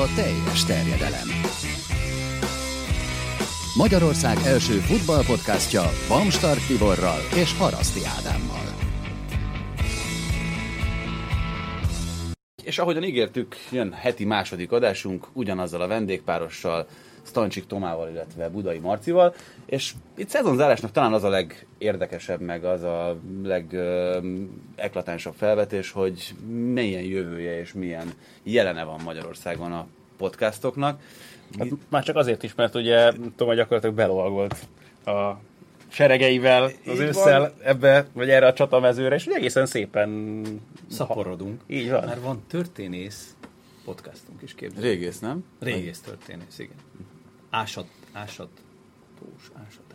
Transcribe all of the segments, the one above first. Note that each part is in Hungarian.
a teljes terjedelem. Magyarország első futballpodcastja Bamstart Tiborral és Haraszti Ádámmal. És ahogyan ígértük, jön heti második adásunk, ugyanazzal a vendégpárossal, Stancsik Tomával, illetve Budai Marcival, és itt szezonzárásnak talán az a legérdekesebb, meg az a legeklatánsabb felvetés, hogy milyen jövője és milyen jelene van Magyarországon a podcastoknak. Hát már csak azért is, mert ugye Toma gyakorlatilag belovagolt a seregeivel az Így ősszel van. ebbe, vagy erre a csatamezőre, és ugye egészen szépen Szaporodunk. Így van. Már van történész podcastunk is képzelni. Régész, nem? Régész történész, igen. Ásat, ásat, tós, ásatás.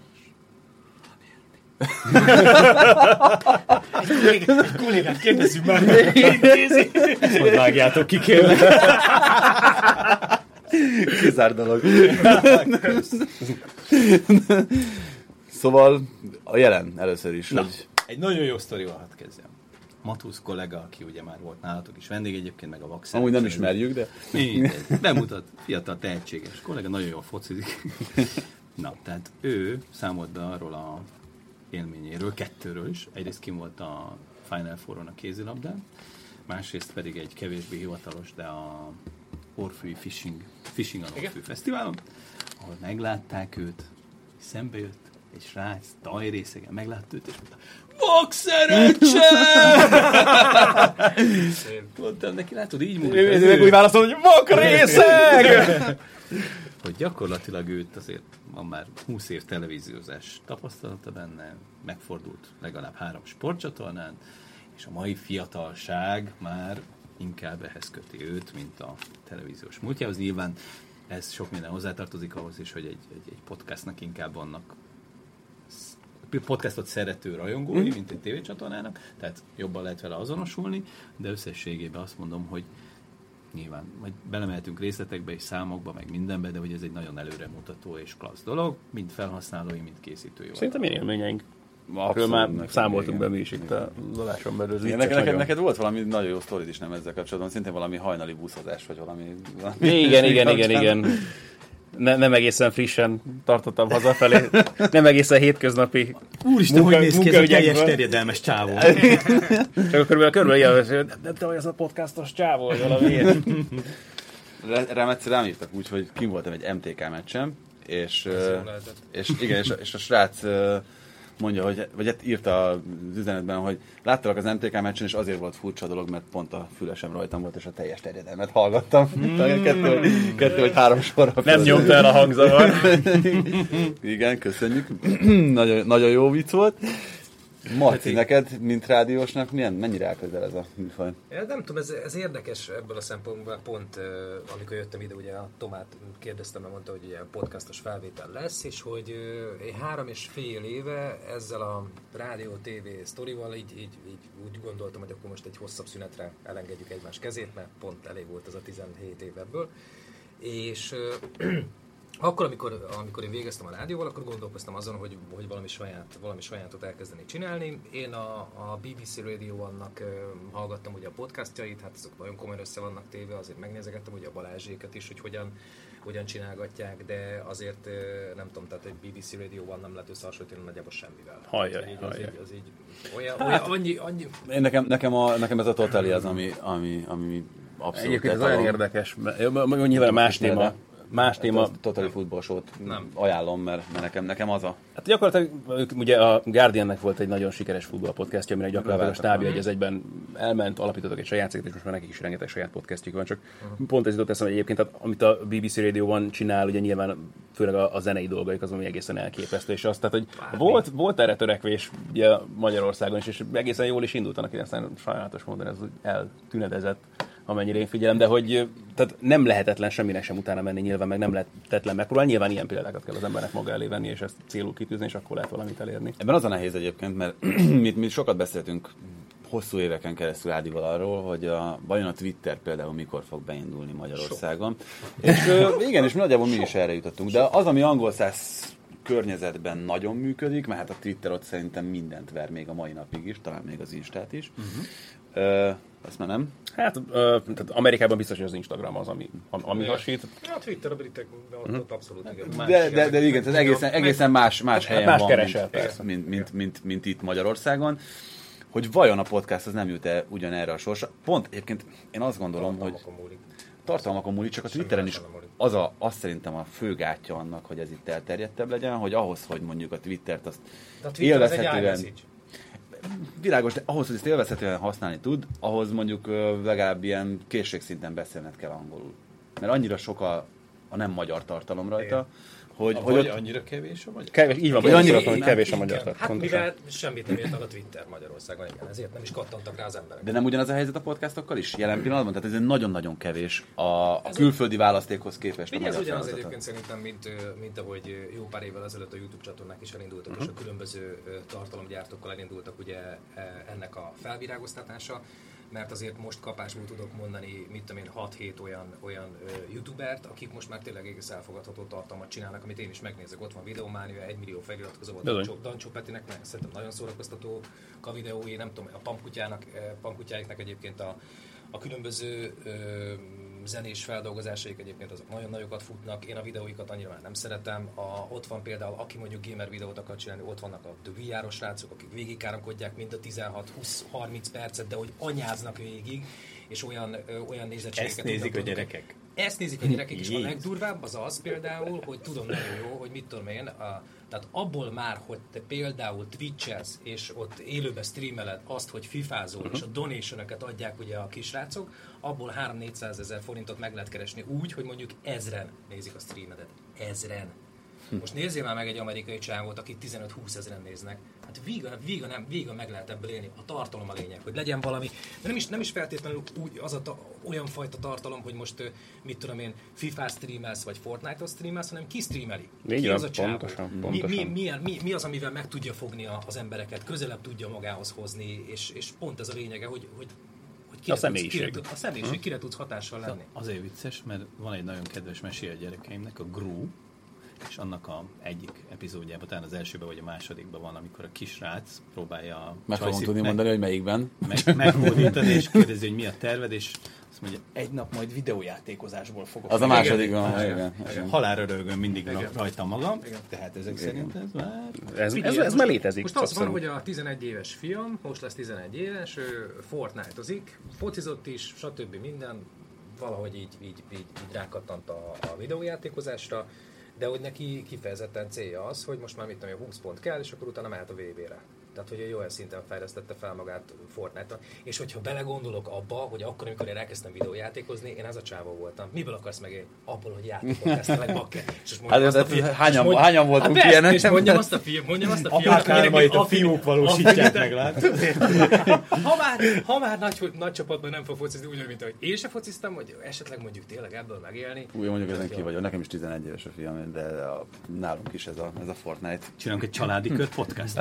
Egy kollégát kérdezzük már, hogy vágjátok ki, kérlek. Kizár dolog. szóval a jelen először is, Na, hogy egy nagyon jó sztorival hadd kezdjem. Matusz kollega, aki ugye már volt nálatok is vendég egyébként, meg a Vaxer. amúgy nem ismerjük, de Mindegy. Bemutat, fiatal, tehetséges kollega, nagyon jól focizik. Na, tehát ő számolt be arról a élményéről, kettőről is. Egyrészt kim volt a Final Four-on a kézilabdán, másrészt pedig egy kevésbé hivatalos, de a Orfűi Fishing, Fishing an Orfű Fesztiválon, ahol meglátták őt, szembe jött egy srác, tajrészegen, meglátta őt, és mondta, Boxerecse! Mondtam neki, látod, így múlik. Ő meg úgy válaszol, hogy vak részeg! hogy gyakorlatilag őt azért van már 20 év televíziózás tapasztalata benne, megfordult legalább három sportcsatornán, és a mai fiatalság már inkább ehhez köti őt, mint a televíziós múltjához. Nyilván ez sok minden hozzátartozik ahhoz is, hogy egy, egy, egy podcastnak inkább vannak podcastot szerető rajongói, mint egy tévécsatornának, tehát jobban lehet vele azonosulni, de összességében azt mondom, hogy nyilván majd belemeltünk részletekbe és számokba, meg mindenbe, de hogy ez egy nagyon előremutató és klassz dolog, mind felhasználói, mind készítői. Szerintem élményeink. Abszolút már számoltunk be mi is itt a adáson belül. Igen, neked, neked, neked volt valami nagyon jó sztorid is nem ezzel kapcsolatban, szintén valami hajnali buszozás, vagy valami... valami Igen, igen, igen, igen. Ne, nem egészen frissen tartottam hazafelé. Nem egészen hétköznapi Úristen, munka- hogy néz ki ez a teljes terjedelmes csávó. Csak körülbelül, körülbelül ilyen, nem tudom, hogy ez a podcastos csávó, vagy valami ilyen. Rám egyszer rám írtak úgy, hogy kim voltam egy MTK meccsem, és, és igen, és a, és a srác mondja, hogy, vagy hát írta az üzenetben, hogy láttalak az MTK meccsen, és azért volt furcsa dolog, mert pont a fülesem rajtam volt, és a teljes terjedelmet hallgattam. kettő, kettő vagy három sorra. Nem nyomta el a hangzavar. Igen, köszönjük. nagyon, nagyon jó vicc volt. Marci, Hát neked, mint rádiósnak, milyen, mennyire áll közel ez a műfaj? Ja, nem tudom, ez, ez érdekes ebből a szempontból, pont amikor jöttem ide, ugye a Tomát kérdeztem, mert mondta, hogy ugye podcastos felvétel lesz, és hogy én három és fél éve ezzel a rádió, TV sztorival így, így, így úgy gondoltam, hogy akkor most egy hosszabb szünetre elengedjük egymás kezét, mert pont elég volt az a 17 év ebből. És akkor, amikor, amikor én végeztem a rádióval, akkor gondolkoztam azon, hogy, hogy valami, saját, valami sajátot elkezdeni csinálni. Én a, a BBC Radio annak uh, hallgattam ugye a podcastjait, hát azok nagyon komoly össze vannak téve, azért megnézegettem ugye a Balázsékat is, hogy hogyan, hogyan csinálgatják, de azért uh, nem tudom, tehát egy BBC Radio van nem lehet összehasonlítani nagyjából semmivel. Hajjaj, Az így- az, így, az így olyan, olyan, annyi, annyi, Én nekem, nekem, a, nekem ez a totali az, ami, ami, ami abszolút Egyébként ez olyan érdekes. Nyilván más téma. Más téma. A Totally Football Nem. ajánlom, mert, mert nekem, nekem az a... Hát gyakorlatilag ők, ugye a Guardiannek volt egy nagyon sikeres futballpodcastja, amire gyakorlatilag a stábja egy az egyben elment, alapítottak egy saját céget, és most már nekik is rengeteg saját podcastjuk van. Csak pont ez jutott eszembe hogy egyébként, tehát, amit a BBC Radio One csinál, ugye nyilván főleg a, a zenei dolgaik az, ami egészen elképesztő, és azt, tehát, hogy volt, volt erre törekvés ugye Magyarországon is, és egészen jól is indult annak, idején, aztán sajnálatos módon ez eltünedezett, amennyire én figyelem, de hogy tehát nem lehetetlen semminek sem utána menni, nyilván meg nem lehetetlen megpróbálni, nyilván ilyen példákat kell az embernek maga elé venni, és ezt célul kitűzni, és akkor lehet valamit elérni. Ebben az a nehéz egyébként, mert mi, mi sokat beszéltünk hosszú éveken keresztül Ádival arról, hogy a, vajon a Twitter például mikor fog beindulni Magyarországon. És ö, igen, és mi nagyjából mi is erre jutottunk. De az, ami angol száz környezetben nagyon működik, mert hát a Twitter ott szerintem mindent ver még a mai napig is, talán még az Instát is. Uh-huh. Ö, azt már nem. Hát ö, tehát Amerikában biztos, hogy az Instagram az, ami, ami hasít. A Twitter a britek, ott, ott abszolút igen. De, de, de igen, ez egészen, egészen más, más helyen más van, keresel, mint, mint, mint, mint, mint, itt Magyarországon. Hogy vajon a podcast az nem jut-e ugyanerre a sorsa? Pont egyébként én azt gondolom, hogy tartalmakon múlik, csak a Twitteren is az, a, az szerintem a fő gátja annak, hogy ez itt elterjedtebb legyen, hogy ahhoz, hogy mondjuk a Twittert azt De a Twitter az egy élvezhetően, világos, de ahhoz, hogy ezt élvezhetően használni tud, ahhoz mondjuk legalább ilyen készségszinten beszélned kell angolul. Mert annyira sok a, a nem magyar tartalom rajta, hogy, hogy Vagy ott, annyira kevés a magyar? Kevés, így van, vagy annyira, hogy nem, kevés a magyar. tehát Hát pontosan. mivel semmit nem ért el a Twitter Magyarországon, igen, ezért nem is kattantak rá az emberek. de nem ugyanaz a helyzet a podcastokkal is jelen pillanatban? Tehát ez nagyon-nagyon kevés a, a külföldi választékhoz képest a Ugye ez ugyanaz egyébként szerintem, mint, mint ahogy jó pár évvel ezelőtt a YouTube csatornák is elindultak, uh-huh. és a különböző ö, tartalomgyártókkal elindultak ugye e, ennek a felvirágoztatása, mert azért most kapásból tudok mondani, mit tudom én, 6-7 olyan, olyan ö, youtubert, akik most már tényleg egész elfogadható tartalmat csinálnak, amit én is megnézek. Ott van Videománia, 1 millió feliratkozó volt. Dancsó, Dancsó Petinek, meg szerintem nagyon szórakoztató a videói, nem tudom, a Pamkutyának, Pamkutyáiknak egyébként a, a különböző ö, zenés feldolgozásaik egyébként azok nagyon nagyokat futnak, én a videóikat annyira már nem szeretem. A, ott van például, aki mondjuk gamer videót akar csinálni, ott vannak a VR-os srácok, akik végigkáromkodják mind a 16-20-30 percet, de hogy anyáznak végig, és olyan, ö, olyan nézettségeket Ezt nézik a gyerekek. Ezt nézik a gyerekek, és a legdurvább az az például, hogy tudom nagyon jó, hogy mit tudom én, a, tehát abból már, hogy te például Twitch-elsz, és ott élőbe streameled azt, hogy fifázol, uh-huh. és a donationöket adják ugye a kisrácok, abból 3-400 ezer forintot meg lehet keresni úgy, hogy mondjuk ezren nézik a streamedet. Ezren. Most nézzél már meg egy amerikai csávót, akit 15-20 ezeren néznek. Hát víga, víga, nem, víga meg lehet ebből élni. A tartalom a lényeg, hogy legyen valami, de nem is, nem is feltétlenül úgy az a ta, olyan fajta tartalom, hogy most mit tudom én, FIFA streamelsz, vagy Fortnite-ot streamelsz, hanem ki streameli. Így ki az a csávó? pontosan, Mi, pontosan. mi, milyen, mi, mi, az, amivel meg tudja fogni a, az embereket, közelebb tudja magához hozni, és, és pont ez a lényege, hogy, hogy, kire A tudsz- személyiség. Kire, tud- a személyiség, kire tudsz hatással lenni. Azért vicces, mert van egy nagyon kedves mesé a gyerekeimnek, a Gru, és annak a egyik epizódjában, talán az elsőben vagy a másodikban van, amikor a kisrác próbálja Meg fogom tudni meg- mondani, hogy melyikben. meg, megfordítani, és kérdezi, hogy mi a terved, és azt mondja, egy nap majd videójátékozásból fogok. Az a második van, Igen. igen. igen. Halálra rögöm mindig rajta magam, tehát ezek szerint ez már... Ez, ez, ez most- már létezik. Most az van, hogy a 11 éves fiam, most lesz 11 éves, ő Fortnite-ozik, focizott is, stb. minden, valahogy így, így, így, így rákattant a, a videójátékozásra, de hogy neki kifejezetten célja az, hogy most már mit tudom, én, 20 pont kell, és akkor utána mehet a VB-re. Tehát, hogy olyan szinten fejlesztette fel magát Fortnite-on. És hogyha belegondolok abba, hogy akkor, amikor én elkezdtem videójátékozni, én ez a csávó voltam. Miből akarsz megélni? Abból, hogy játékot kezdtelek bakker. És Hát, mondjam azt a de fi- hányan- és mondj- hányan voltunk hát ilyenek? És mondjam azt a fiam, mondjam azt a fiam, Apák álmait a fiúk valósítják meg, látod? ha már, ha már nagy, nagy csapatban nem fog focizni, úgy, mint ahogy én se fociztam, hogy esetleg mondjuk tényleg ebből megélni. Új, mondjuk ezen ki vagyok. Nekem is 11 éves a fiam, de a, nálunk is ez a, ez a Fortnite. Csinálunk egy családi kört podcast.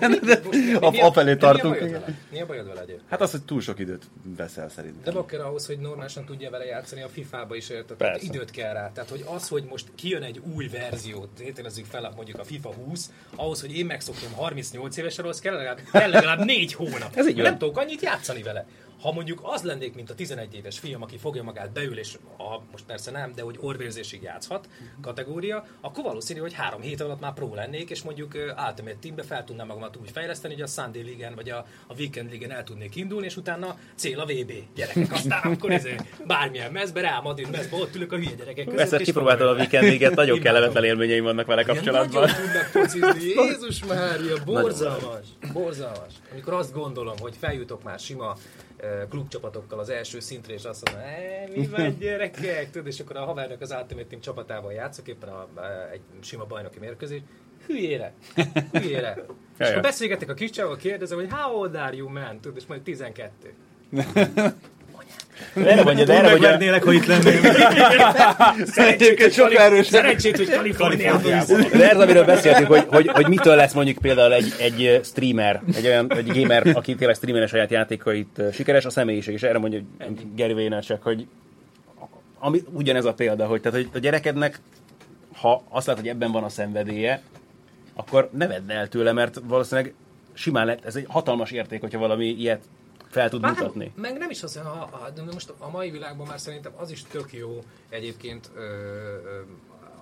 A- afelé tartunk, Mi a bajod vele? Mi a bajod vele egyébként? Hát az, hogy túl sok időt veszel De szerintem. bakker ahhoz, hogy normálisan tudja vele játszani, a FIFA-ba is érted, tehát időt kell rá. Tehát, hogy az, hogy most kijön egy új verziót, tételezzük fel mondjuk a FIFA 20, ahhoz, hogy én megszokjam 38 évesen, ahhoz kell legalább, kell legalább 4 hónap. Ez így. Nem tudok annyit játszani vele. Ha mondjuk az lennék, mint a 11 éves fiam, aki fogja magát beül, és a, most persze nem, de hogy orvérzésig játszhat kategória, akkor valószínű, hogy három hét alatt már pro lennék, és mondjuk Ultimate Teambe fel tudnám magamat úgy fejleszteni, hogy a Sunday League-en vagy a, a Weekend League-en el tudnék indulni, és utána cél a VB gyerekek. Aztán akkor izé, bármilyen mezbe, Real Madrid mezbe, ott ülök a hülye gyerekek között. És kipróbáltad a fogom. weekendiget, nagyon kellemetlen élményeim vannak vele Igen, kapcsolatban. Nagyon tudnak focizni, Jézus Mária, borzalmas, borzalmas. Amikor azt gondolom, hogy feljutok már sima klubcsapatokkal az első szintre, és azt mondom, "Eh, mi van gyerekek, tudod, és akkor a havernak az Ultimate Team csapatával játszok, éppen a, a, egy sima bajnoki mérkőzés, hülyére, hülyére. és akkor beszélgetek a kis kérdezem, hogy how old are you, man? Tudod, és majd 12. Erre mondja, de erre mondja, Megvernélek, ha itt lennél. Egyébként sok erős. Szerencsét, hogy Kaliforniában de ez, amiről beszéltünk, hogy, hogy, hogy mitől lesz mondjuk például egy, egy streamer, egy olyan egy gamer, aki tényleg streamer a saját játékait sikeres, a személyiség, és erre mondja hogy Gary Vaynerchuk, hogy ami ugyanez a példa, hogy, tehát, hogy a gyerekednek ha azt látod, hogy ebben van a szenvedélye, akkor ne vedd el tőle, mert valószínűleg simán lett, ez egy hatalmas érték, hogyha valami ilyet fel tud Bár, mutatni. Meg nem is az, ha, ha, most a mai világban már szerintem az is tök jó egyébként ö, ö,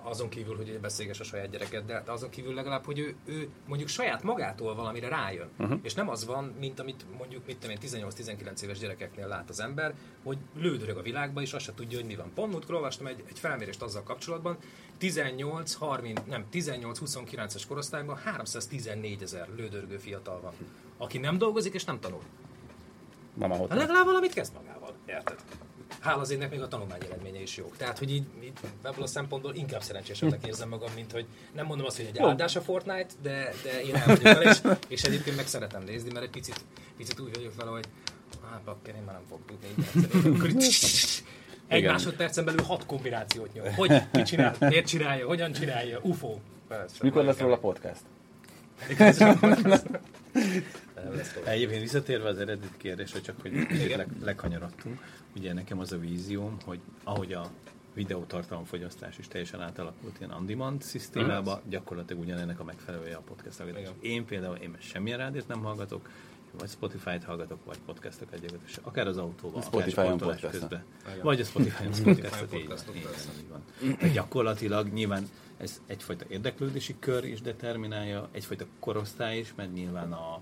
azon kívül, hogy beszélges a saját gyereket, de azon kívül legalább, hogy ő, ő mondjuk saját magától valamire rájön. Uh-huh. És nem az van, mint amit mondjuk mit tudom én, 18-19 éves gyerekeknél lát az ember, hogy lődörög a világba, és azt se tudja, hogy mi van. Pont múltkor olvastam egy, egy felmérést azzal kapcsolatban, 18, 30, nem, 18-29-es korosztályban 314 ezer lődörgő fiatal van, aki nem dolgozik és nem tanul. Ott Hát legalább valamit kezd magával, érted? Hála az énnek még a tanulmány eredménye is jók. Tehát, hogy így, így ebből a szempontból inkább szerencsésebbnek érzem magam, mint hogy nem mondom azt, hogy egy áldás a Fortnite, de, de én el vagyok vele, és, és egyébként meg szeretem nézni, mert egy picit, picit úgy vagyok vele, hogy hát bakker, én már nem fog tudni egy Igen. másodpercen belül hat kombinációt nyom. Hogy, mit csinál, miért csinálja, hogyan csinálja, UFO. Persze. Mikor lesz róla podcast? Nem. Egyébként visszatérve az eredeti kérdésre, csak hogy leg, ugye nekem az a vízióm, hogy ahogy a videótartalomfogyasztás is teljesen átalakult ilyen on-demand szisztémába, gyakorlatilag ugyanennek a megfelelője a podcast hallgatás. Én például én most semmilyen rádiót nem hallgatok, vagy Spotify-t hallgatok, vagy podcastokat gyakorlatilag, akár az autóban, Spotify-on akár sportolás közben. Vagy a Spotify-on podcastot, így van, így van, így van. Gyakorlatilag nyilván ez egyfajta érdeklődési kör is determinálja, egyfajta korosztály is, mert nyilván a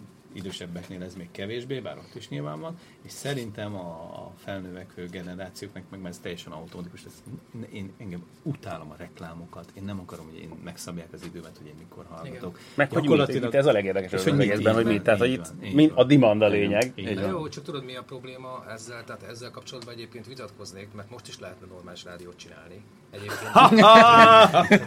idősebbeknél ez még kevésbé, bár ott is nyilván van, és szerintem a, felnövekvő generációknak meg ez teljesen automatikus. Ez, én engem utálom a reklámokat, én nem akarom, hogy én megszabják az időmet, hogy én mikor hallgatok. Meg hogy mit, itt ez a legérdekesebb hogy mit egészben, hogy mit, tehát hogy itt mind, a demand a lényeg. Na van. jó, csak tudod mi a probléma ezzel, tehát ezzel kapcsolatban egyébként vitatkoznék, mert most is lehetne normális rádiót csinálni. Egyébként.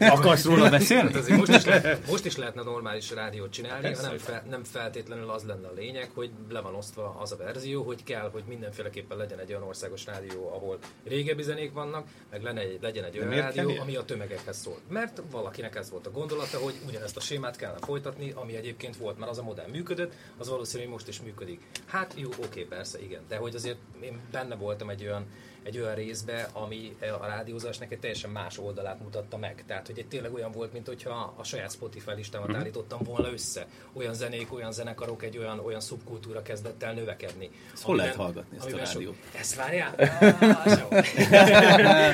Akarsz róla beszélni? Hát most, is lehet, most is lehetne normális rádiót csinálni, ha nem, fe, nem feltétlenül az lenne a lényeg, hogy le van osztva az a verzió, hogy kell, hogy mindenféleképpen legyen egy olyan országos rádió, ahol régebbi zenék vannak, meg lenne egy, legyen egy olyan rádió, kell ami a tömegekhez szól. Mert valakinek ez volt a gondolata, hogy ugyanezt a sémát kellene folytatni, ami egyébként volt, mert az a modell működött, az valószínűleg most is működik. Hát jó, oké, persze, igen, de hogy azért én benne voltam egy olyan egy olyan részbe, ami a rádiózásnak egy teljesen más oldalát mutatta meg. Tehát, hogy egy tényleg olyan volt, mint hogyha a saját Spotify listámat Mhm. állítottam volna össze. Olyan zenék, olyan zenekarok, egy olyan, olyan szubkultúra kezdett el növekedni. Ezt hol lehet hallgatni, ezt a rádiót? Ezt várjál?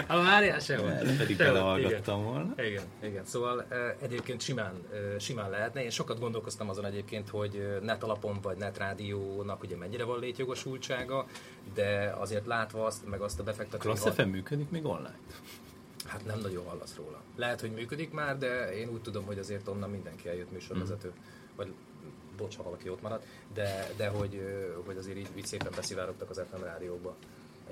Ah, várjál, sehol. Pedig belehallgattam volna. igen, igen. Szóval eh, egyébként simán, eh, simán lehetne. Én sokat gondolkoztam azon egyébként, hogy eh, net alapon vagy net rádiónak ugye mennyire van létjogosultsága, de azért látva azt, meg azt a befektetői... Klassz FM működik még online? Hát nem nagyon hallasz róla. Lehet, hogy működik már, de én úgy tudom, hogy azért onnan mindenki eljött műsorvezető. Mhm. Vagy bocs, ha valaki ott maradt, de, de hogy, hogy azért így, így szépen beszivárogtak az FM rádiókba.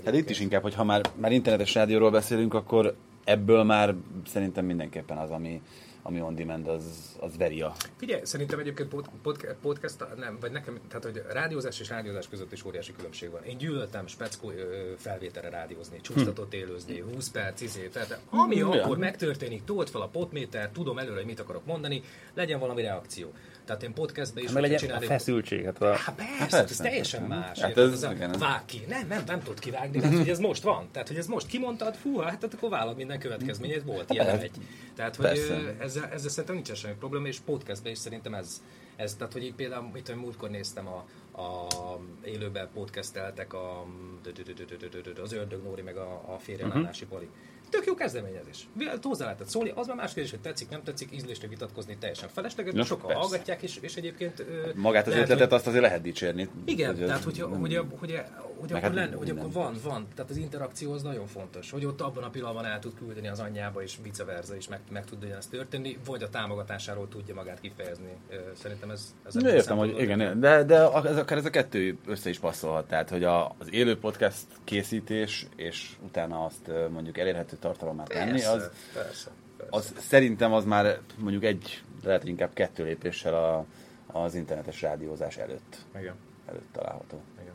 Hát itt is inkább, hogy ha már, már internetes rádióról beszélünk, akkor ebből már szerintem mindenképpen az, ami, ami on demand, az, az veri a Figyelj, szerintem egyébként pod, pod, podcast, nem, vagy nekem, tehát hogy rádiózás és rádiózás között is óriási különbség van. Én gyűlöltem speckó felvételre rádiózni, csúsztatott élőzni, 20 perc, izé, tehát ami Ja. akkor megtörténik, told fel a potméter, tudom előre, hogy mit akarok mondani, legyen valami reakció. Tehát én podcastben is hogyha legyen a feszültség. Hát a, Hát persze, hát persze. ez teljesen más. Hát érted? ez- a, igen, ez- vág ki. Nem, nem, nem tudod kivágni, tehát hogy ez most van. Tehát, hogy ez most kimondtad, fú, hát akkor vállal minden következményét, volt ilyen persze. egy. Tehát, hogy Persze. Ezzel, ezzel szerintem nincsen semmi probléma, és podcastben is szerintem ez, ez tehát, hogy így például, itt múltkor néztem a, a élőben podcasteltek a, az Ördög Nóri meg a, a férjelállási pali. Tök jó kezdeményezés. Hozzá lehetett szólni, az már más kérdés, hogy tetszik, nem tetszik, ízlésre vitatkozni teljesen felesleges, Ja, sokan persze. hallgatják, és, és egyébként... ö, magát az lehet, ötletet, azt azért lehet dicsérni. igen, Hogy tehát hogyha, nem- hogy, hogy, hogy, Meg akkor, hát lenne, hogy akkor van, van, tehát az interakció az nagyon fontos, hogy ott abban a pillanatban el tud küldeni az anyjába, és vice versa is meg, meg tud ezt történni, vagy a támogatásáról tudja magát kifejezni. Szerintem ez... ez a értem, hogy igen, de, de ez, akár ez a kettő össze is passzolhat. Tehát, hogy a, az élő podcast készítés, és utána azt mondjuk elérhető tartalommá tenni, Persze, az, persze, persze. az szerintem az már mondjuk egy, lehet hogy inkább kettő lépéssel a, az internetes rádiózás előtt, Igen. előtt található. Igen.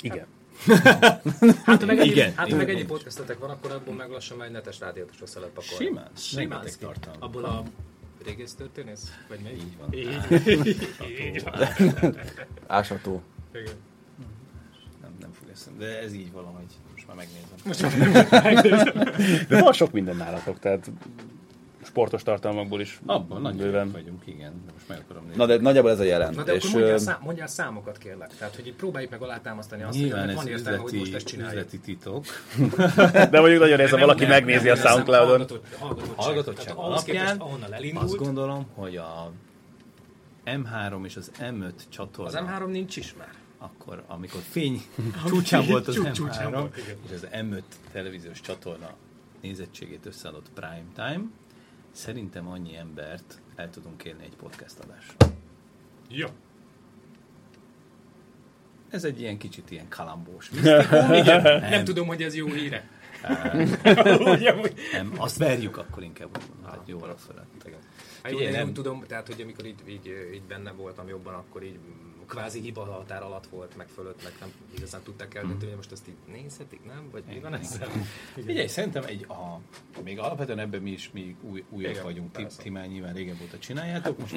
igen. Hát, ha meg ennyi, Igen, hát, ha meg ennyi podcastetek van, akkor abból meg lassan már egy netes rádiót is össze lehet pakolni. Simán. Simán. Abból a régész történész? Vagy mi? Így van. Így, így van. Ásató. Igen. Nem, fog eszembe. De ez így valahogy, most már megnézem. De van sok minden nálatok, tehát sportos tartalmakból is Abban nagy bőven. vagyunk, igen. De most meg akarom nézni. Na de nagyjából ez a jelen. Na de akkor mondjál, ö, szá- mondjál számokat kérlek. Tehát, hogy így próbáljuk meg alátámasztani azt, Nyilván hogy ez van értelme, hogy most üzleti, ezt csináljuk. üzleti titok. De mondjuk nagyon ez, ha valaki Nem, megnézi nem, a Soundcloudon. hallgatott- Hallgatottság. Alapján ahonnan Azt elindult, gondolom, hogy a M3 és az M5 csatorna, az M3 nincs is már. Akkor amikor fény csúcsán volt az csúcsán M3, volt, igen. és az M5 televíziós csatorna nézettségét összeadott prime time, szerintem annyi embert el tudunk kérni egy podcast adásra. Ja. Ez egy ilyen kicsit ilyen kalambós. Igen, nem, Nem. tudom, hogy ez jó híre. Nem, azt verjük akkor inkább, úgy mondom, hát jó alapfelett. Hát jó, Figyelj, én nem- úgy tudom, tehát, hogy amikor így, így, így benne voltam jobban, akkor így kvázi hiba határ alatt volt, meg fölött, meg nem igazán tudták eldönteni, hogy most ezt így nézhetik, nem? Vagy mi van ezzel? Figyelj, szerintem egy, a, még alapvetően ebben mi is mi új, újak Igen, vagyunk, ti, ti már nyilván régebb óta csináljátok, most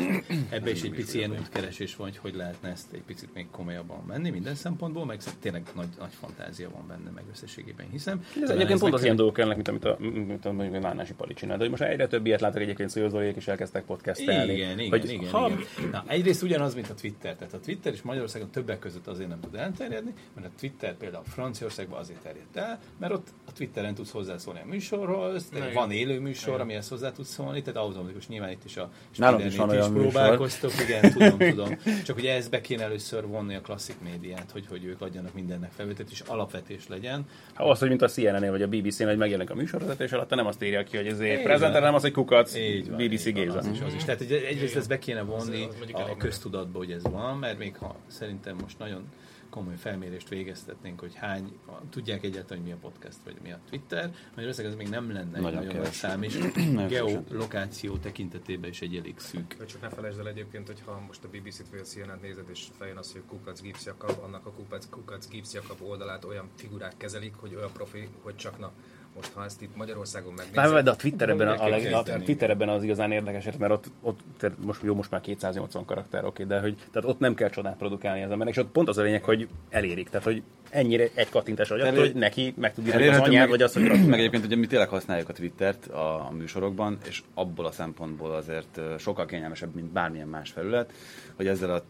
ebbe is egy pici ilyen útkeresés van, hogy hogy lehetne ezt egy picit még komolyabban menni minden szempontból, meg tényleg nagy, nagy fantázia van benne, meg összességében hiszem. Ez egyébként pont az ilyen dolgok kellnek, mint amit a, mint a mondjuk a Nánási Pali csinál. De hogy most egyre több ilyet látok egyébként Szőzólék is elkezdtek podcastelni. Igen, igen, hogy igen, ha, igen. Na, egyrészt ugyanaz, mint a Twitter. Tehát a Twitter is Magyarországon többek között azért nem tud elterjedni, mert a Twitter például Franciaországban azért terjedt el, mert ott a Twitteren tudsz hozzászólni a műsorhoz, Na, van élő műsor, amihez hozzá tudsz szólni, tehát automatikus nyilván itt is a Nálunk is van olyan is műsor. próbálkoztok, igen, tudom, tudom. Csak ugye ez be kéne először vonni a klasszik médiát, hogy, hogy ők adjanak mindennek felvételt, és alapvetés legyen. ha az, hogy mint a CNN-nél vagy a BBC-nél, hogy megjelenik a műsorvezetés alatt, nem azt írja ki, hogy ezért prezenter, nem az, hogy kukac, Így van, BBC így van, Géza. Az is, az is. Tehát egy- egyrészt ezt be kéne vonni Az- az a, a köztudatba, hogy ez van, mert még ha szerintem most nagyon komoly felmérést végeztetnénk, hogy hány, tudják egyáltalán, hogy mi a podcast, vagy mi a Twitter. Magyarország ez még nem lenne egy Nagyon nagyon nagy szám, és geolokáció tekintetében is egy elég szűk. Vagy csak ne felejtsd el egyébként, hogy ha most a BBC-t vagy a CNN-t nézed, és feljön az, hogy Kukac Gipsjakab, annak a Kukac, Kukac Gipsjakab oldalát olyan figurák kezelik, hogy olyan profi, hogy csak na, most ha ezt itt Magyarországon megnézed... Már de a Twitter ebben, a, a, leg, a. Twitter ebben az igazán érdekes, mert ott, ott most, jó, most már 280 karakter, oké, de hogy, tehát ott nem kell csodát produkálni az embernek, és ott pont az a lényeg, hogy elérik. Tehát, hogy ennyire egy kattintás vagy attól, Elér- hogy neki meg tud írni az meg, vagy azt, hogy meg egyébként ugye mi tényleg használjuk a Twittert a, a műsorokban, és abból a szempontból azért sokkal kényelmesebb, mint bármilyen más felület, hogy ezzel a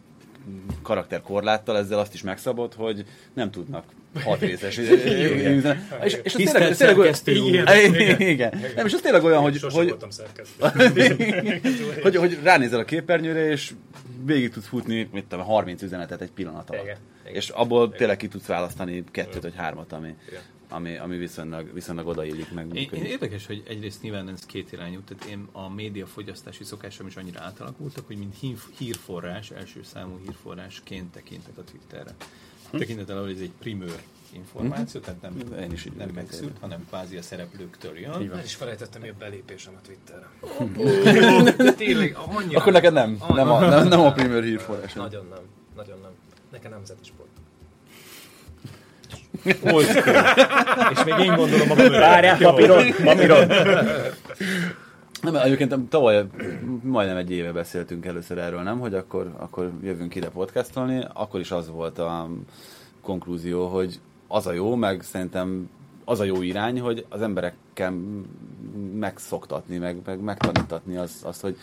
karakterkorláttal ezzel azt is megszabott, hogy nem tudnak hat részes. Igen. És, és ez tényleg, tényleg olyan, igen, igen. Nem, és ez tényleg olyan, hogy, Sose hogy, voltam hogy, hogy ránézel a képernyőre, és végig tudsz futni, mit tudom, 30 üzenetet egy pillanat alatt. Igen, igen. És abból tényleg ki tudsz választani kettőt vagy hármat, ami, Igen. ami, ami viszonylag, viszonylag odaillik meg. Én, érdekes, hogy egyrészt nyilván ez két irányú, tehát én a média fogyasztási szokásom is annyira átalakultak, hogy mint hír- hírforrás, első számú hírforrásként tekintek a Twitterre. Tekintettel, hogy ez egy primőr információ, tehát nem, Én is nem megszűrt, hanem kvázi a szereplőktől jön. El is felejtettem, a belépésem a Twitterre. Tényleg, annyira... Akkor neked nem, nem a, nem, nem a primer hírforrás. Nagyon nem, nagyon nem. Nekem nemzeti sport. És még én gondolom a Várjál, papíron, papíron. Nem, egyébként tavaly majdnem egy éve beszéltünk először erről, nem? Hogy akkor, akkor jövünk ide podcastolni. Akkor is az volt a konklúzió, hogy az a jó, meg szerintem az a jó irány, hogy az emberekkel megszoktatni, meg, meg megtanítatni azt, azt, hogy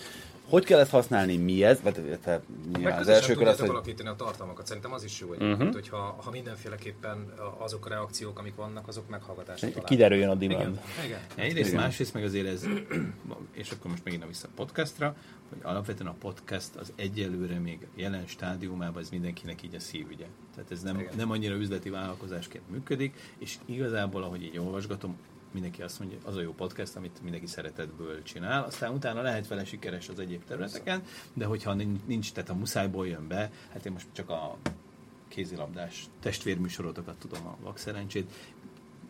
hogy kell ezt használni, mi ez, vagy te, Meg nyilván az első kör az, hogy alakítani a tartalmakat. Szerintem az is jó egyébként, uh-huh. hogyha ha mindenféleképpen azok a reakciók, amik vannak, azok meghallgatásra találnak. Kiderüljön a demand. Igen, igen. Egyrészt, Igen. másrészt meg azért ez, és akkor most megint vissza a podcastra, hogy alapvetően a podcast az egyelőre még jelen stádiumában ez mindenkinek így a szívügye. Tehát ez nem, Igen. nem annyira üzleti vállalkozásként működik, és igazából, ahogy így olvasgatom, mindenki azt mondja, az a jó podcast, amit mindenki szeretetből csinál, aztán utána lehet vele sikeres az egyéb területeken, de hogyha nincs, tehát a muszájból jön be, hát én most csak a kézilabdás testvérműsorotokat tudom, a vakszerencsét,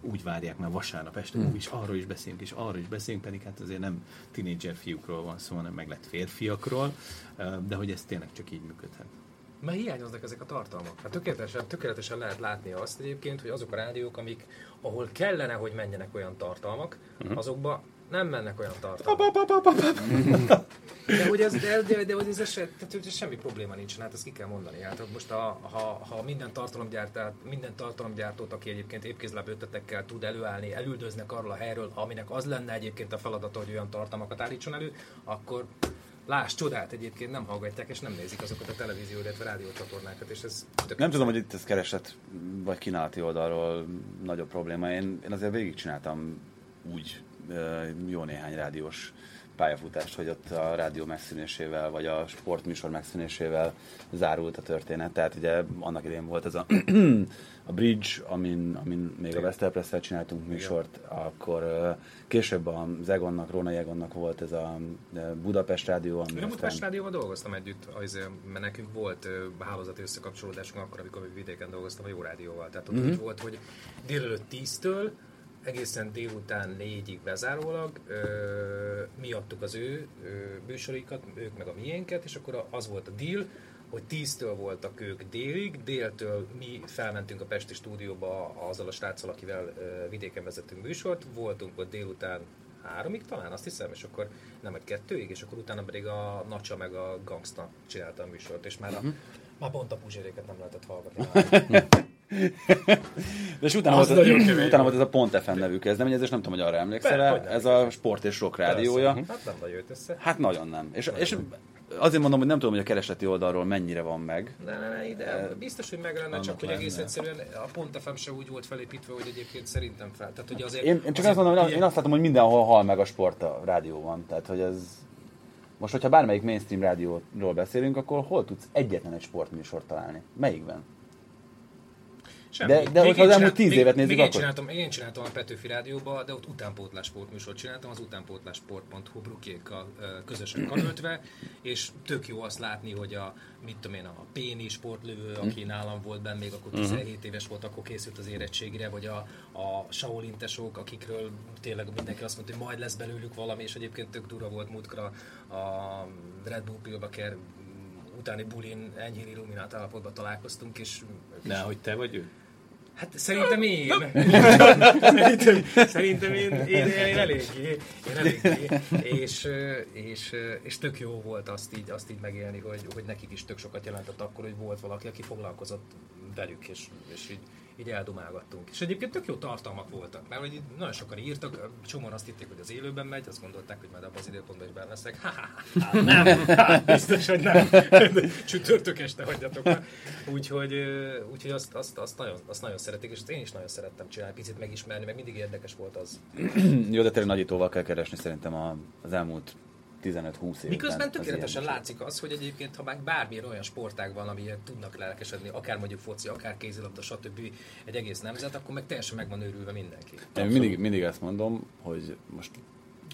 úgy várják már vasárnap este, mm. és arról is beszélünk, és arról is beszélünk, pedig hát azért nem tinédzser fiúkról van szó, hanem meg lett férfiakról, de hogy ez tényleg csak így működhet. Mert hiányoznak ezek a tartalmak. Hát tökéletesen, tökéletesen lehet látni azt egyébként, hogy azok a rádiók, amik, ahol kellene, hogy menjenek olyan tartalmak, uh-huh. azokba nem mennek olyan tartalmak. De hogy ez, de, de, de, hogy ez, se, tehát, hogy semmi probléma nincs, hát ezt ki kell mondani. Hát most a, ha, ha minden tartalomgyártát, minden tartalomgyártót, aki egyébként épkézláb ötletekkel tud előállni, elüldöznek arról a helyről, aminek az lenne egyébként a feladata, hogy olyan tartalmakat állítson elő, akkor Láss csodát, egyébként nem hallgatják és nem nézik azokat a televízió, illetve rádiócsatornákat, és ez Nem tudom, hogy itt ez keresett vagy kínálati oldalról nagyobb probléma. Én, én azért végigcsináltam úgy jó néhány rádiós pályafutást, hogy ott a rádió megszűnésével, vagy a sportműsor megszűnésével zárult a történet. Tehát ugye annak idején volt ez a, a Bridge, amin, amin még a Westerpress-szel csináltunk műsort, Igen. akkor később a Zegonnak, Róna Egonnak volt ez a Budapest Rádió. Ami Én a Budapest Rádióval dolgoztam együtt, azért, mert nekünk volt hálózati összekapcsolódásunk akkor, amikor vidéken dolgoztam a Jó Rádióval. Tehát ott uh-huh. volt, hogy délelőtt 10-től egészen délután négyig bezárólag ö, mi adtuk az ő ö, műsorikat, ők meg a miénket, és akkor az volt a deal, hogy tíztől voltak ők délig, déltől mi felmentünk a Pesti stúdióba azzal a sráccal, akivel ö, vidéken vezettünk műsort, voltunk ott délután háromig talán, azt hiszem, és akkor nem egy kettőig, és akkor utána pedig a Nacsa meg a Gangsta csinálta a műsort, és már, a, uh-huh. már pont a puzséréket nem lehetett hallgatni. De és utána, volt, az, utána volt ez a Pont FM nevű kezdeményezés, nem tudom, hogy arra emlékszel -e. Ez a sport és rock rádiója. Hát nem nagyon jött össze. Hát nagyon nem. És, és azért mondom, hogy nem tudom, hogy a keresleti oldalról mennyire van meg. Ne, ne, ne, ide, biztos, hogy meg lenne, csak hogy egész egyszerűen a Pont FM se úgy volt felépítve, hogy egyébként szerintem fel. Tehát, hogy azért, én, én csak azért, azt mondom, hogy én azt látom, hogy mindenhol hal meg a sport a rádióban. Tehát, hogy ez... Most, hogyha bármelyik mainstream rádióról beszélünk, akkor hol tudsz egyetlen egy sportműsort találni? Melyikben? Semmi. De, de hogyha az elmúlt tíz évet nézzük, akkor... Én csináltam, én csináltam a Petőfi Rádióba, de ott utánpótlás sportműsort csináltam, az utánpótlásport.hu brukékkal közösen karöltve, és tök jó azt látni, hogy a, mit tudom én, a Péni sportlövő, aki mm. nálam volt benne, még akkor 17 uh-huh. éves volt, akkor készült az érettségire, vagy a, a Shaolin tesók, akikről tényleg mindenki azt mondta, hogy majd lesz belőlük valami, és egyébként tök dura volt múltkor a Red Bull Pilbaker utáni bulin enyhén illuminált állapotban találkoztunk, és... De hogy te vagy ő? Hát szerintem én. szerintem, szerintem én, én, én eléggé. Én eléggé. És, és, és tök jó volt azt így, azt így megélni, hogy, hogy nekik is tök sokat jelentett akkor, hogy volt valaki, aki foglalkozott velük, és, és így így eldumálgattunk. És egyébként tök jó tartalmak voltak, mert hogy nagyon sokan írtak, csomóan azt hitték, hogy az élőben megy, azt gondolták, hogy majd abban az időpontban is benne leszek. Ha, ha, nem, ha, biztos, hogy nem. Csütörtök este hagyjatok már. Úgyhogy, úgyhogy azt, azt, azt, nagyon, azt nagyon szeretik, és én is nagyon szerettem csinálni, picit megismerni, meg mindig érdekes volt az. jó, de tényleg nagyítóval kell keresni szerintem az elmúlt 15-20 év. Miközben tökéletesen látszik az, hogy egyébként, ha már bármilyen olyan sportág van, amilyen tudnak lelkesedni, akár mondjuk foci, akár kézilabda, stb. egy egész nemzet, akkor meg teljesen meg van őrülve mindenki. Én mindig, mindig ezt mondom, hogy most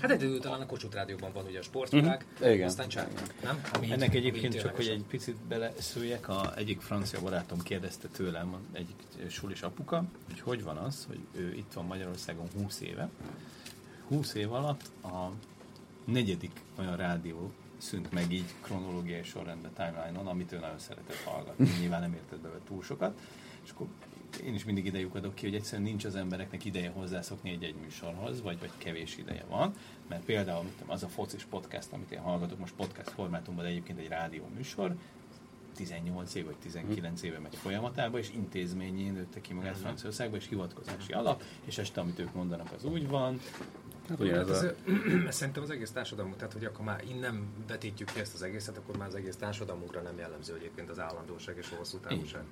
Hát egy idő talán a Kossuth Rádióban van ugye a sportvilág, uh-huh. Igen. aztán csak, nem? Ami Ennek így, egyébként csak, hogy egy picit beleszőjek, a egyik francia barátom kérdezte tőlem, egyik sulis apuka, hogy hogy van az, hogy ő itt van Magyarországon 20 éve, 20 év alatt a negyedik olyan rádió szűnt meg így kronológiai sorrendben, timeline-on, amit ő nagyon szeretett hallgatni. Nyilván nem értett bele túl sokat. És akkor én is mindig idejük adok ki, hogy egyszerűen nincs az embereknek ideje hozzászokni egy-egy műsorhoz, vagy, vagy kevés ideje van. Mert például az a focis podcast, amit én hallgatok most podcast formátumban, de egyébként egy rádió műsor, 18 év vagy 19 éve megy folyamatában, és intézményén nőtte ki magát Franciaországba, és hivatkozási alap, és este, amit ők mondanak, az úgy van, Hát, ugye ez, a... a... szerintem az egész társadalom, tehát hogy akkor már innen vetítjük ki ezt az egészet, akkor már az egész társadalmunkra nem jellemző egyébként az állandóság és a hosszú távúság.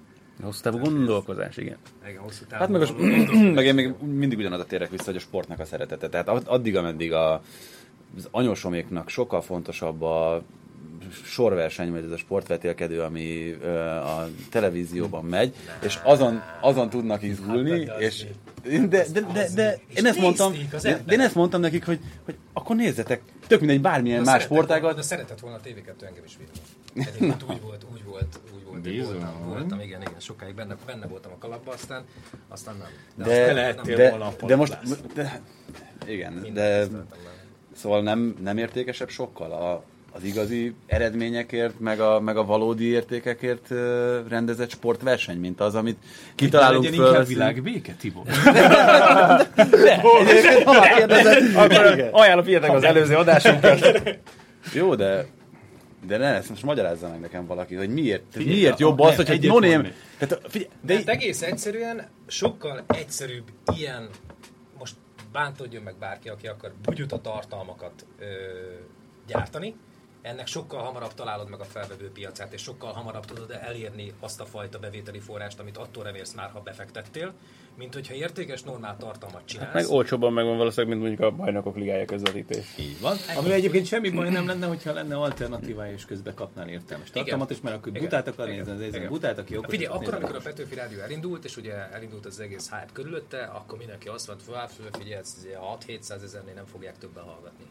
Hosszú távú gondolkozás, igen. Igen, hosszú távú Hát meg, az, meg én még mindig ugyanaz a térek vissza, hogy a sportnak a szeretete. Tehát addig, ameddig a, az anyosoméknak sokkal fontosabb a sorverseny, vagy ez a sportvetélkedő, ami a televízióban megy, és azon, azon tudnak izgulni, hát, és de, de, de, de, én ezt mondtam, de, én ezt mondtam nekik, hogy, hogy akkor nézzetek, tök mindegy bármilyen más sportágat. De szeretett volna a TV2 engem is vinni. úgy volt, úgy volt, úgy volt. Bizony. Voltam, voltam, igen, igen, sokáig benne, benne voltam a kalapba, aztán, aztán nem. De, de, lehettél de, volna de most, de, igen, de, szóval nem, nem értékesebb sokkal a, az igazi eredményekért, meg a, meg a valódi értékekért rendezett sportverseny, mint az, amit kitalálunk föl. Legyen inkább világ béke, Tibor. Akkor ajánlom, figyeljetek az előző adásunkat. Jó, de de ne, ezt most magyarázza meg nekem valaki, hogy miért, Figyelj, miért jobb az, hogy egy noném... Tehát, figyelj, De de hát egész egyszerűen sokkal egyszerűbb ilyen, most bántódjon meg bárki, aki akar bugyuta tartalmakat ö, gyártani, ennek sokkal hamarabb találod meg a felvevő piacát, és sokkal hamarabb tudod elérni azt a fajta bevételi forrást, amit attól remélsz már, ha befektettél, mint hogyha értékes, normál tartalmat csinálsz. Meg olcsóbban megvan valószínűleg, mint mondjuk a bajnokok ligája közvetítés. Így van. Ami egyébként semmi baj nem lenne, hogyha lenne alternatívája, és közben kapnál értelmes tartalmat, és mert akkor Igen. butát akar nézni, az Igen. butát, aki okos, Figyelj, akkor, amikor a. Petőfi Rádió elindult, és ugye elindult az egész hype körülötte, akkor mindenki azt mondta, hogy figyelj, ez ugye 6-700 ezernél nem fogják többen hallgatni.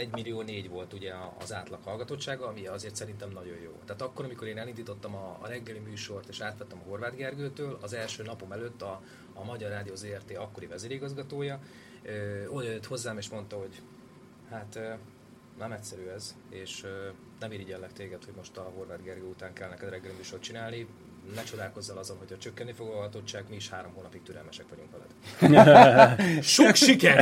Hát 1 millió négy volt ugye az átlag hallgatottsága, ami azért szerintem nagyon jó. Tehát akkor, amikor én elindítottam a, a reggeli műsort, és átvettem a Horváth Gergőtől, az első napom előtt a, a Magyar Rádió ZRT akkori vezérigazgatója ö, oda jött hozzám, és mondta, hogy hát ö, nem egyszerű ez, és ö, nem irigyellek téged, hogy most a Horváth Gergő után kell neked reggeli műsort csinálni. Ne csodálkozzal azon, hogy a csökkenni fog a hallgatottság, mi is három hónapig türelmesek vagyunk veled. Sok siker!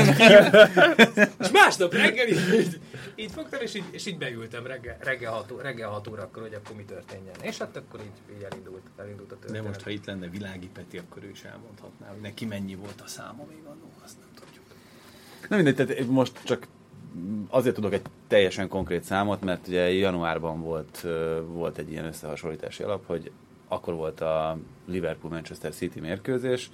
és másnap reggel így, így, így fogtam, és így, és így beültem reggel, reggel, 6, reggel 6 órakor, hogy akkor mi történjen. És hát akkor így, így elindult, elindult a De történet. most, ha itt lenne Világi Peti, akkor ő is elmondhatná, hogy neki mennyi volt a száma még annó, azt nem tudjuk. Nem mindegy, tehát most csak azért tudok egy teljesen konkrét számot, mert ugye januárban volt, volt egy ilyen összehasonlítási alap, hogy akkor volt a Liverpool-Manchester City mérkőzés,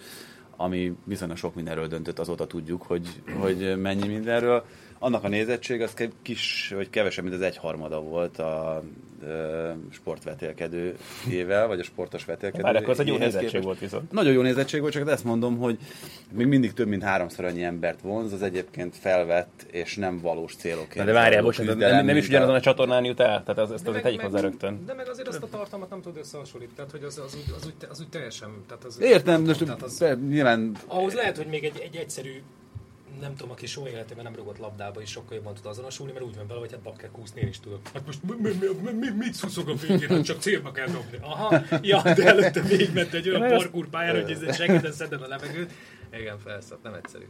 ami viszonylag sok mindenről döntött, azóta tudjuk, hogy, hogy mennyi mindenről. Annak a nézettség az kis, vagy kevesebb, mint az egyharmada volt a ö, sportvetélkedőjével, vagy a sportos vetélkedő. Bár akkor az egy jó nézettség képest. volt viszont. Nagyon jó nézettség volt, csak ezt mondom, hogy még mindig több mint háromszor annyi embert vonz, az egyébként felvett és nem valós célokért. Na de várjál, bocsánat, küzdelem, nem, nem is ugyanazon a- csatornán jut el? Tehát az, ezt De azért meg- tegyük hozzá rögtön. De meg azért azt a tartalmat nem tud összehasonlítani, tehát hogy az, az, úgy, az, úgy, az úgy teljesen... Tehát az, Értem, most tehát az, nyilván ahhoz lehet, hogy még egy, egy egyszerű nem tudom, aki soha életében nem rugott labdába is sokkal jobban tud azonosulni, mert úgy van vele, hogy hát bakker kúszni én is tudok. Hát most mi, mi, mi, mi, mi, mit szuszog a végén, hát csak célba kell dobni. Aha, ja, de előtte végigment egy olyan parkurpályán, hogy ez segíteni szeded a levegőt. Igen, felszállt, nem egyszerű.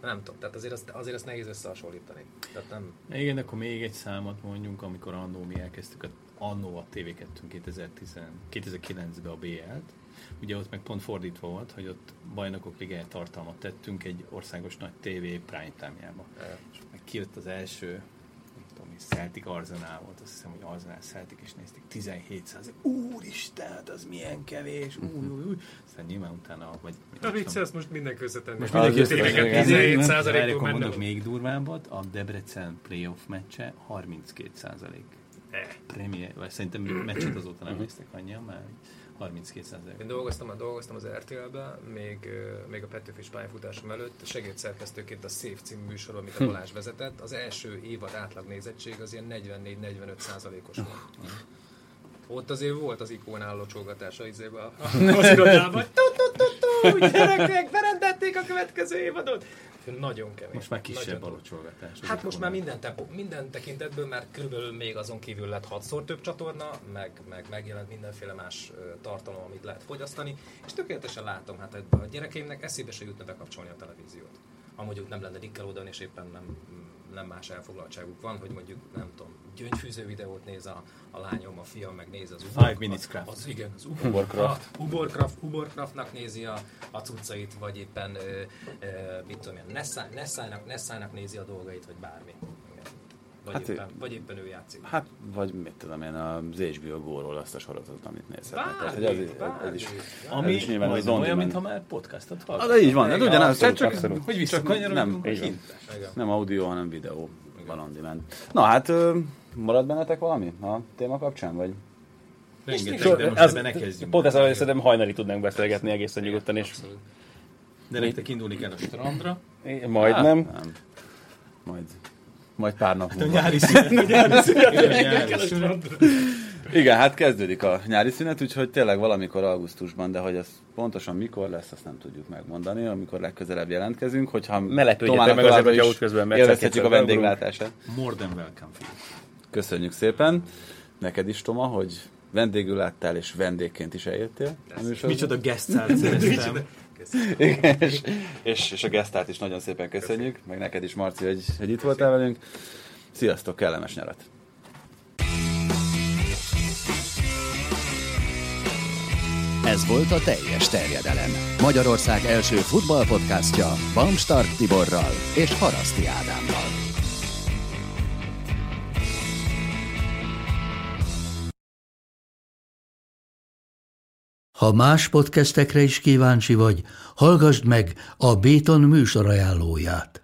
Nem tudom, tehát azért azt, azért azt nehéz összehasonlítani. Tehát nem, Igen, akkor még egy számot mondjunk, amikor annó mi elkezdtük, a, annó a TV2 2010, 2009-ben a BL-t. Ugye ott meg pont fordítva volt, hogy ott bajnokok ligája tartalmat tettünk egy országos nagy TV prime time-jába. És meg kijött az első, nem tudom, mi Celtic Arsenal volt, azt hiszem, hogy Arsenal Celtic, és nézték 17 százalék. Úristen, hát az milyen kevés, új, új, új. Aztán nyilván utána, vagy... A vicc, ezt most mindenki összetenni. Most mindenki összetenni. igen. 17 Várj, százalékból akkor menne. mondok még durvábbat, a Debrecen playoff meccse 32 százalék. Premier, vagy szerintem meccset azóta nem néztek annyian, már 32 százalék. Én dolgoztam, dolgoztam az RTL-be, még, még a Petőfis pályafutásom előtt, segédszerkesztőként a Szép című műsorban, amit a Balázs vezetett. Az első évad átlag nézettség az ilyen 44-45 százalékos volt. Ott azért volt az ikónál a- az irodában. Gyerekek, berendelték a következő évadot! Nagyon kemény. Most már kisebb Nagyon a locsolgatás. Hát most már minden, tempó, minden tekintetből már körülbelül még azon kívül lett hatszor több csatorna, meg, meg megjelent mindenféle más tartalom, amit lehet fogyasztani, és tökéletesen látom, hát a gyerekeimnek eszébe se jutna bekapcsolni a televíziót. Ha mondjuk nem lenne Nickelodeon, és éppen nem, nem más elfoglaltságuk van, hogy mondjuk, nem tudom, gyöngyfűző videót néz a, a lányom, a fiam meg néz az Five Minutes Craft. Az, igen, az Ubercraft. A Ubercraft, Ubercraftnak nézi a, a cuccait, vagy éppen, ö, ö, mit tudom én, Nessai-nak, Nessai-nak nézi a dolgait, vagy bármi. Igen. Vagy, Hát hát ő- éppen, vagy éppen ő játszik. Hát, vagy mit tudom én, az HBO Go-ról azt a sorozatot, amit nézhetnek. Tehát, hogy az, ez bármi. is, Ami ez is nyilván az olyan, demand. mintha már podcastot hallgatsz. de így van, ez Igen, ugyanaz, csak. Hogy nem, visszakanyarodunk. Igen. nem audio, hanem videó van on demand. Na hát, marad bennetek valami a téma kapcsán, vagy? Rengeteg, de most Az- ebben ne kezdjünk. Pont ezt arra szerintem hajnali tudnánk beszélgetni egészen nyugodtan, és Abszolút. De nektek indulni kell a strandra. majdnem. Nem. Majd, majd pár nap A múlva. nyári szünet. A nyári szünet. A nyári szünet. Igen, hát kezdődik a nyári szünet, úgyhogy tényleg valamikor augusztusban, de hogy ez pontosan mikor lesz, azt nem tudjuk megmondani, amikor legközelebb jelentkezünk, hogyha Tomának meg azért, is útközben egyszer élvezhetjük a vendéglátását. More than welcome, Phil. Köszönjük szépen. Neked is, Toma, hogy vendégül láttál, és vendégként is eljöttél. Micsoda guest start szereztem. Igen, és, és, és a gesztát is nagyon szépen köszönjük, meg neked is, Marci, hogy, hogy itt voltál velünk. Sziasztok, kellemes nyarat! Ez volt a teljes terjedelem. Magyarország első futballpodcastja Bamstart Tiborral és Haraszti Ádámmal. Ha más podcastekre is kíváncsi vagy, hallgassd meg a Béton műsor ajánlóját.